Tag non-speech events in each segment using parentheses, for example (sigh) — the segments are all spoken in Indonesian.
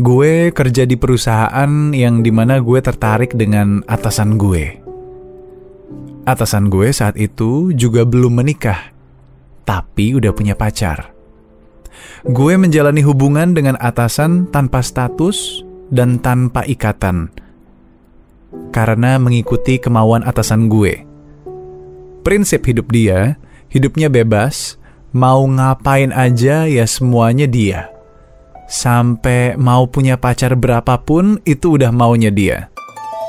Gue kerja di perusahaan yang di mana gue tertarik dengan atasan gue. Atasan gue saat itu juga belum menikah, tapi udah punya pacar. Gue menjalani hubungan dengan atasan tanpa status dan tanpa ikatan, karena mengikuti kemauan atasan gue. Prinsip hidup dia, hidupnya bebas, mau ngapain aja ya semuanya dia. Sampai mau punya pacar berapapun itu udah maunya dia.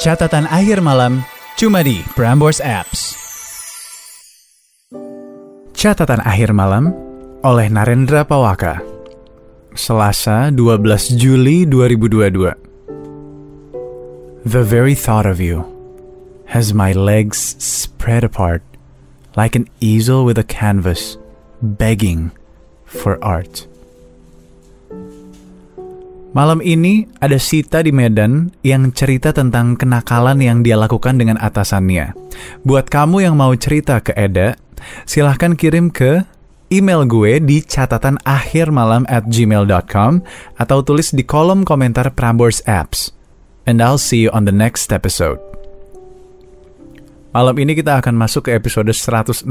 Catatan akhir malam cuma di Prambors Apps. Catatan akhir malam oleh Narendra Pawaka. Selasa 12 Juli 2022. The very thought of you has my legs spread apart like an easel with a canvas begging for art. Malam ini ada Sita di Medan yang cerita tentang kenakalan yang dia lakukan dengan atasannya. Buat kamu yang mau cerita ke Eda, silahkan kirim ke email gue di catatan akhir malam at gmail.com atau tulis di kolom komentar Prambors Apps. And I'll see you on the next episode. Malam ini kita akan masuk ke episode 168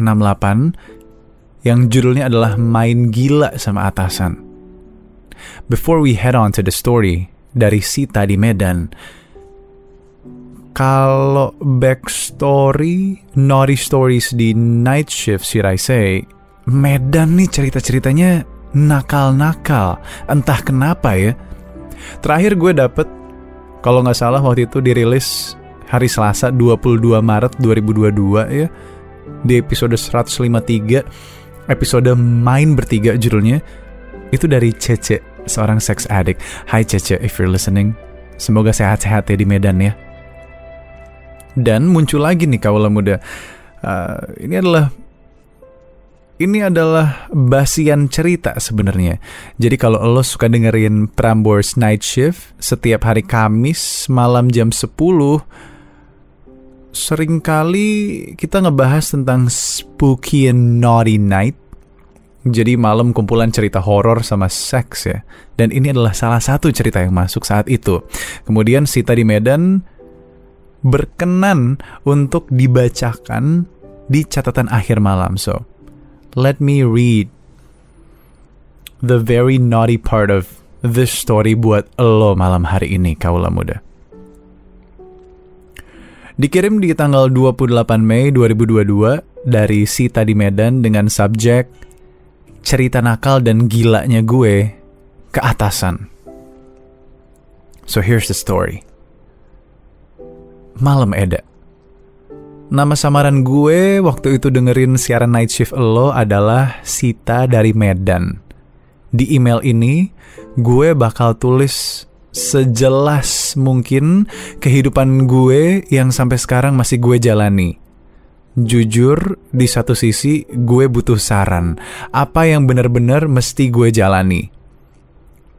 yang judulnya adalah Main Gila sama Atasan. Before we head on to the story dari Sita di Medan, kalau backstory, naughty stories di night shift, should I say, Medan nih cerita-ceritanya nakal-nakal, entah kenapa ya. Terakhir gue dapet, kalau nggak salah waktu itu dirilis hari Selasa 22 Maret 2022 ya, di episode 153, episode Main Bertiga judulnya, itu dari Cece, seorang sex addict. Hai Cece, if you're listening, semoga sehat-sehat ya di Medan ya. Dan muncul lagi nih kaula muda. Uh, ini adalah ini adalah basian cerita sebenarnya. Jadi kalau lo suka dengerin Prambors Night Shift setiap hari Kamis malam jam 10 sering kali kita ngebahas tentang spooky and naughty night. Jadi malam kumpulan cerita horor sama seks ya. Dan ini adalah salah satu cerita yang masuk saat itu. Kemudian Sita di Medan berkenan untuk dibacakan di catatan akhir malam. So, let me read the very naughty part of this story buat lo malam hari ini, kaula muda. Dikirim di tanggal 28 Mei 2022 dari Sita di Medan dengan subjek Cerita nakal dan gilanya gue ke atasan. So here's the story. Malam Eda. Nama samaran gue waktu itu dengerin siaran night shift lo adalah Sita dari Medan. Di email ini, gue bakal tulis sejelas mungkin kehidupan gue yang sampai sekarang masih gue jalani. Jujur, di satu sisi gue butuh saran. Apa yang benar-benar mesti gue jalani.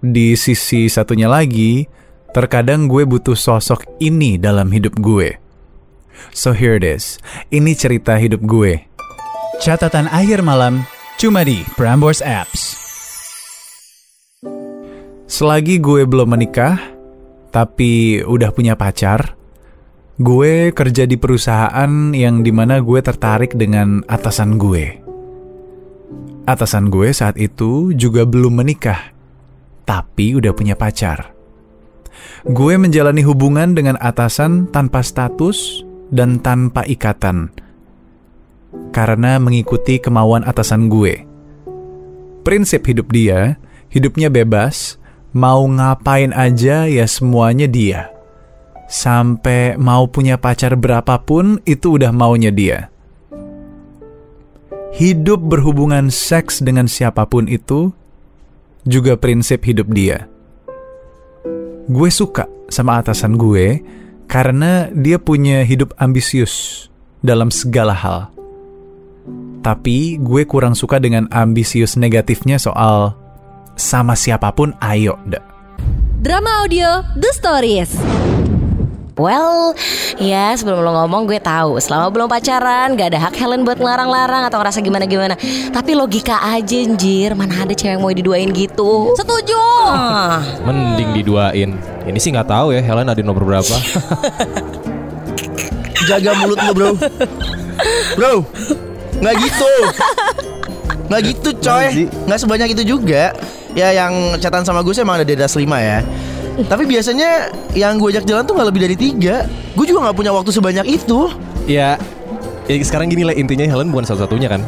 Di sisi satunya lagi, terkadang gue butuh sosok ini dalam hidup gue. So here it is. Ini cerita hidup gue. Catatan akhir malam cuma di Prambors Apps. Selagi gue belum menikah, tapi udah punya pacar, gue kerja di perusahaan yang di mana gue tertarik dengan atasan gue. Atasan gue saat itu juga belum menikah, tapi udah punya pacar. Gue menjalani hubungan dengan atasan tanpa status dan tanpa ikatan, karena mengikuti kemauan atasan gue. Prinsip hidup dia, hidupnya bebas, mau ngapain aja ya semuanya dia. Sampai mau punya pacar berapapun itu udah maunya dia. Hidup berhubungan seks dengan siapa pun itu juga prinsip hidup dia. Gue suka sama atasan gue karena dia punya hidup ambisius dalam segala hal. Tapi gue kurang suka dengan ambisius negatifnya soal sama siapa pun ayo dak. Drama audio The Stories. Well, ya sebelum lo ngomong gue tahu selama belum pacaran gak ada hak Helen buat ngelarang-larang atau ngerasa gimana-gimana. Tapi logika aja anjir, mana ada cewek yang mau diduain gitu. Setuju. Ah, Mending diduain. Ini sih nggak tahu ya Helen ada nomor berapa. (laughs) Jaga mulut lu bro Bro Nggak gitu Nggak gitu coy Nggak sebanyak itu juga Ya yang catatan sama gue sih emang ada di atas 5 ya Tapi biasanya yang gue ajak jalan tuh nggak lebih dari tiga Gue juga nggak punya waktu sebanyak itu ya, ya sekarang gini lah intinya Helen bukan satu-satunya kan.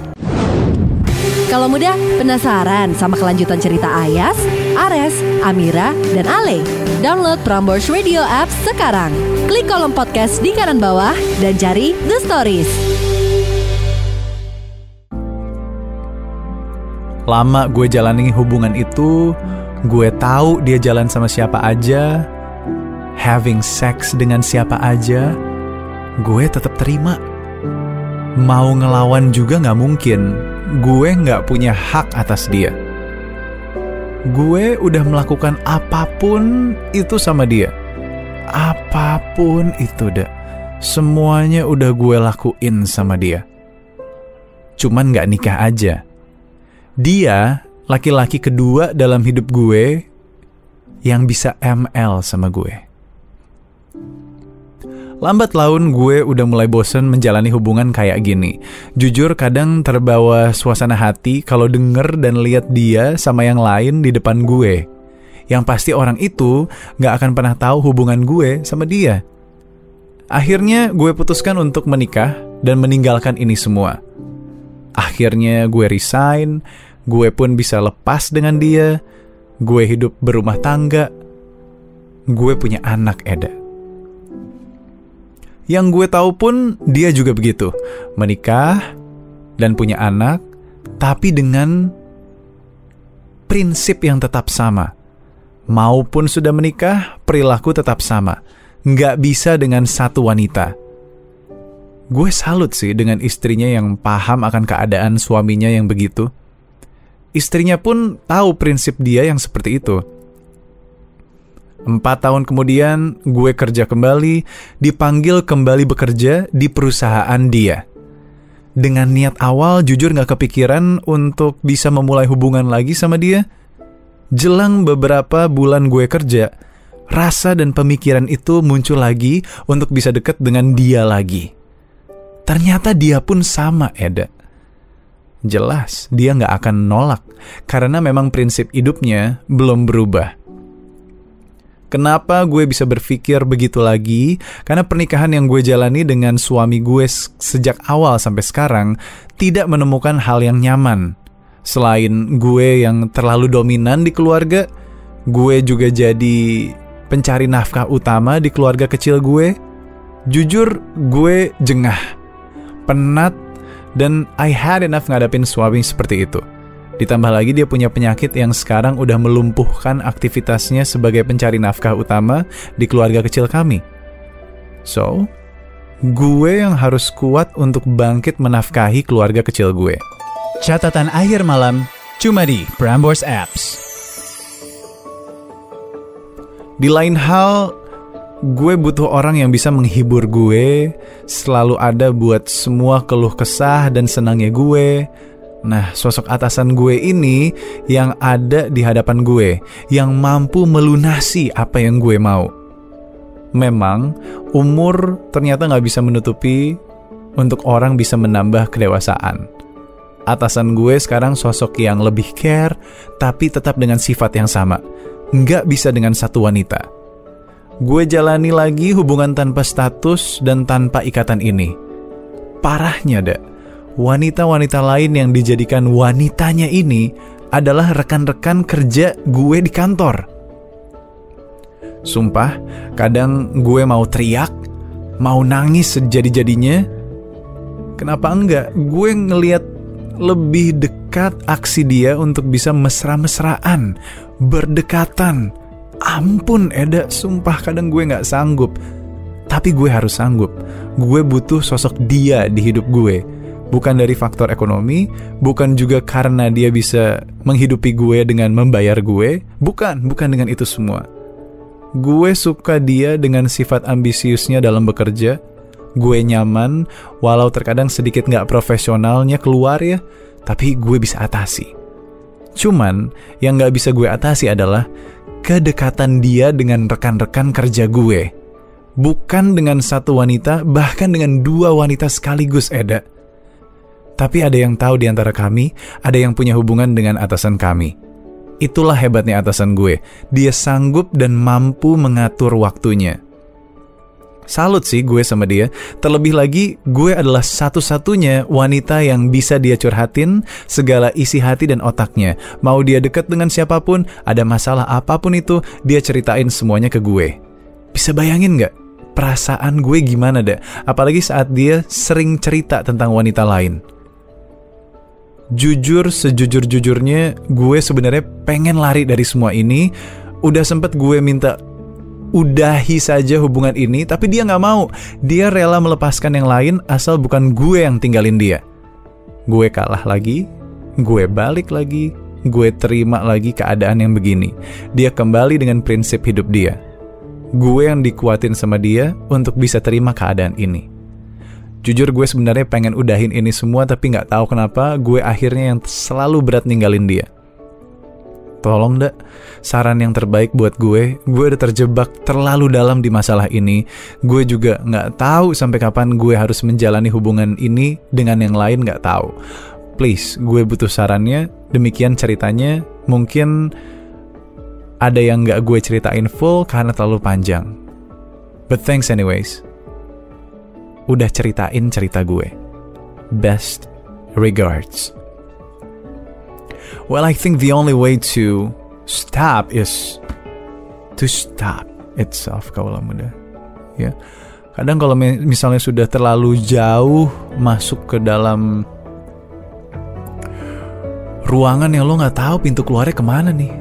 Kalau muda penasaran sama kelanjutan cerita Ayas, Ares, Amira, dan Ale? Download Prambors Radio App sekarang. Klik kolom podcast di kanan bawah dan cari The Stories. Lama gue jalani hubungan itu, gue tahu dia jalan sama siapa aja, having sex dengan siapa aja, gue tetap terima. Mau ngelawan juga nggak mungkin, gue nggak punya hak atas dia. Gue udah melakukan apa pun itu sama dia. Apa pun itu, dah. Semuanya udah gue lakuin sama dia. Cuman nggak nikah aja. Dia laki-laki kedua dalam hidup gue yang bisa ML sama gue. Lambat laun gue udah mulai bosen menjalani hubungan kayak gini. Jujur kadang terbawa suasana hati kalau denger dan lihat dia sama yang lain di depan gue. Yang pasti orang itu gak akan pernah tahu hubungan gue sama dia. Akhirnya gue putuskan untuk menikah dan meninggalkan ini semua. Akhirnya gue resign, gue pun bisa lepas dengan dia, gue hidup berumah tangga, gue punya anak Eda. Yang gue tahu pun dia juga begitu, menikah dan punya anak, tapi dengan prinsip yang tetap sama. Maupun sudah menikah, perilaku tetap sama. Nggak bisa dengan satu wanita. Gue salut sih dengan istrinya yang paham akan keadaan suaminya yang begitu. Istrinya pun tahu prinsip dia yang seperti itu. Empat tahun kemudian, gue kerja kembali, dipanggil kembali bekerja di perusahaan dia. Dengan niat awal, jujur gak kepikiran untuk bisa memulai hubungan lagi sama dia. Jelang beberapa bulan gue kerja, rasa dan pemikiran itu muncul lagi untuk bisa deket dengan dia lagi. Ternyata dia pun sama, Eda. Jelas, dia nggak akan nolak karena memang prinsip hidupnya belum berubah. Kenapa gue bisa berpikir begitu lagi? Karena pernikahan yang gue jalani dengan suami gue sejak awal sampai sekarang tidak menemukan hal yang nyaman. Selain gue yang terlalu dominan di keluarga, gue juga jadi pencari nafkah utama di keluarga kecil gue. Jujur, gue jengah penat, dan I had enough ngadapin suami seperti itu. Ditambah lagi dia punya penyakit yang sekarang udah melumpuhkan aktivitasnya sebagai pencari nafkah utama di keluarga kecil kami. So, gue yang harus kuat untuk bangkit menafkahi keluarga kecil gue. Catatan akhir malam cuma di Prambors Apps. Di lain hal, gue butuh orang yang bisa menghibur gue, selalu ada buat semua keluh kesah dan senangnya gue. Nah, sosok atasan gue ini yang ada di hadapan gue, yang mampu melunasi apa yang gue mau. Memang, umur ternyata nggak bisa menutupi untuk orang bisa menambah kedewasaan. Atasan gue sekarang sosok yang lebih care, tapi tetap dengan sifat yang sama. Nggak bisa dengan satu wanita gue jalani lagi hubungan tanpa status dan tanpa ikatan ini. Parahnya, dak, wanita-wanita lain yang dijadikan wanitanya ini adalah rekan-rekan kerja gue di kantor. Sumpah, kadang gue mau teriak, mau nangis sejadi-jadinya. Kenapa enggak? Gue ngeliat lebih dekat aksi dia untuk bisa mesra-mesraan, berdekatan, Ampun Eda, sumpah kadang gue gak sanggup. Tapi gue harus sanggup. Gue butuh sosok dia di hidup gue. Bukan dari faktor ekonomi, bukan juga karena dia bisa menghidupi gue dengan membayar gue. Bukan, bukan dengan itu semua. Gue suka dia dengan sifat ambisiusnya dalam bekerja. Gue nyaman, walau terkadang sedikit nggak profesionalnya keluar ya, tapi gue bisa atasi. Cuman, yang nggak bisa gue atasi adalah kedekatan dia dengan rekan-rekan kerja gue. Bukan dengan satu wanita, bahkan dengan dua wanita sekaligus, Eda. Tapi ada yang tahu di antara kami, ada yang punya hubungan dengan atasan kami. Itulah hebatnya atasan gue. Dia sanggup dan mampu mengatur waktunya. Salut sih gue sama dia. Terlebih lagi, gue adalah satu-satunya wanita yang bisa dia curhatin segala isi hati dan otaknya. Mau dia deket dengan siapa pun, ada masalah apa pun itu, dia ceritain semuanya ke gue. Bisa bayangin gak? Perasaan gue gimana deh? Apalagi saat dia sering cerita tentang wanita lain jujur sejujur-jujurnya gue sebenarnya pengen lari dari semua ini. Udah sempet gue minta udahi saja hubungan ini, tapi dia nggak mau. Dia rela melepaskan yang lain asal bukan gue yang tinggalin dia. Gue kalah lagi, gue balik lagi, gue terima lagi keadaan yang begini. Dia kembali dengan prinsip hidup dia. Gue yang dikuatin sama dia untuk bisa terima keadaan ini. Jujur gue sebenarnya pengen udahin ini semua tapi nggak tahu kenapa gue akhirnya yang selalu berat ninggalin dia. Tolong dak, saran yang terbaik buat gue. Gue udah terjebak terlalu dalam di masalah ini. Gue juga nggak tahu sampai kapan gue harus menjalani hubungan ini dengan yang lain nggak tahu. Please, gue butuh sarannya. Demikian ceritanya. Mungkin ada yang nggak gue ceritain full karena terlalu panjang. But thanks anyways udah ceritain cerita gue. Best regards. Well, I think the only way to stop is to stop itself kaulah muda. Ya. Kadang kalau misalnya sudah terlalu jauh masuk ke dalam ruangan yang lo nggak tahu pintu keluarnya ke mana nih,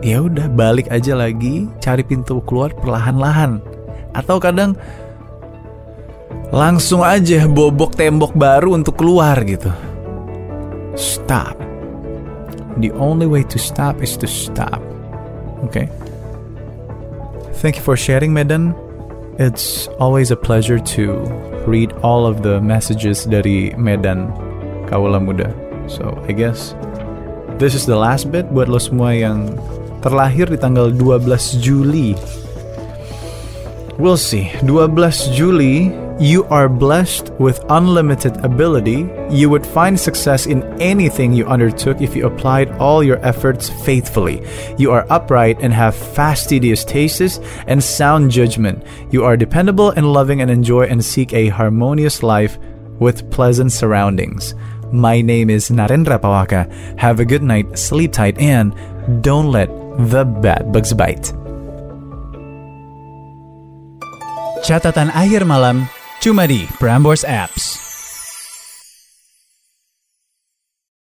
ya udah balik aja lagi cari pintu keluar perlahan-lahan. Atau kadang langsung aja bobok tembok baru untuk keluar gitu. Stop. The only way to stop is to stop. Okay. Thank you for sharing, Medan. It's always a pleasure to read all of the messages dari Medan Kawula Muda. So, I guess this is the last bit buat lo semua yang terlahir di tanggal 12 Juli. We'll see. 12 Juli you are blessed with unlimited ability, you would find success in anything you undertook if you applied all your efforts faithfully. You are upright and have fastidious tastes and sound judgment. You are dependable and loving and enjoy and seek a harmonious life with pleasant surroundings. My name is Narendra Pawaka. Have a good night, sleep tight, and don't let the bad bugs bite. Catatan akhir malam cuma di Prambors Apps.